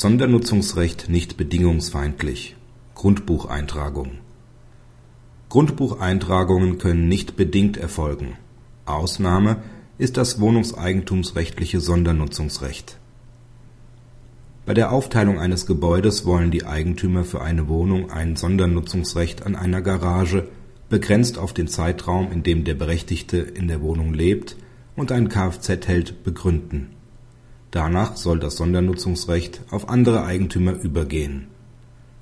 Sondernutzungsrecht nicht bedingungsfeindlich Grundbucheintragung Grundbucheintragungen können nicht bedingt erfolgen. Ausnahme ist das wohnungseigentumsrechtliche Sondernutzungsrecht. Bei der Aufteilung eines Gebäudes wollen die Eigentümer für eine Wohnung ein Sondernutzungsrecht an einer Garage, begrenzt auf den Zeitraum, in dem der Berechtigte in der Wohnung lebt und ein Kfz hält, begründen. Danach soll das Sondernutzungsrecht auf andere Eigentümer übergehen.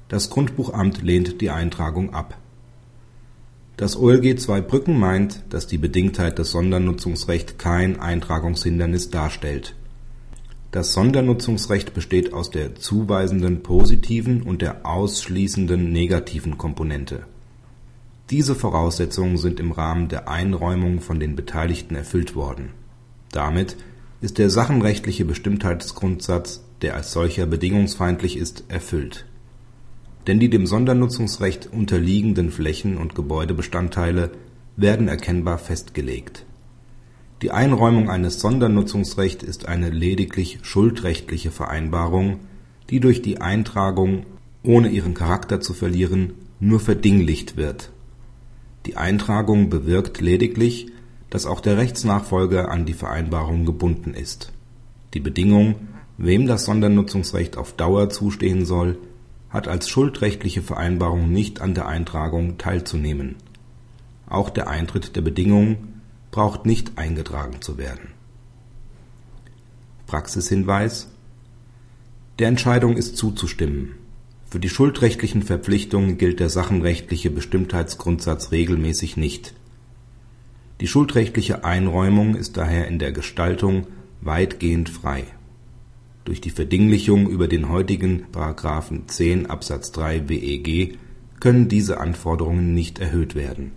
Das Grundbuchamt lehnt die Eintragung ab. Das OLG Zweibrücken meint, dass die Bedingtheit des Sondernutzungsrechts kein Eintragungshindernis darstellt. Das Sondernutzungsrecht besteht aus der zuweisenden positiven und der ausschließenden negativen Komponente. Diese Voraussetzungen sind im Rahmen der Einräumung von den Beteiligten erfüllt worden. Damit ist der sachenrechtliche Bestimmtheitsgrundsatz, der als solcher bedingungsfeindlich ist, erfüllt. Denn die dem Sondernutzungsrecht unterliegenden Flächen und Gebäudebestandteile werden erkennbar festgelegt. Die Einräumung eines Sondernutzungsrechts ist eine lediglich schuldrechtliche Vereinbarung, die durch die Eintragung, ohne ihren Charakter zu verlieren, nur verdinglicht wird. Die Eintragung bewirkt lediglich dass auch der Rechtsnachfolger an die Vereinbarung gebunden ist. Die Bedingung, wem das Sondernutzungsrecht auf Dauer zustehen soll, hat als schuldrechtliche Vereinbarung nicht an der Eintragung teilzunehmen. Auch der Eintritt der Bedingung braucht nicht eingetragen zu werden. Praxishinweis Der Entscheidung ist zuzustimmen. Für die schuldrechtlichen Verpflichtungen gilt der sachenrechtliche Bestimmtheitsgrundsatz regelmäßig nicht die schuldrechtliche Einräumung ist daher in der Gestaltung weitgehend frei. Durch die Verdinglichung über den heutigen § 10 Absatz 3 WEG können diese Anforderungen nicht erhöht werden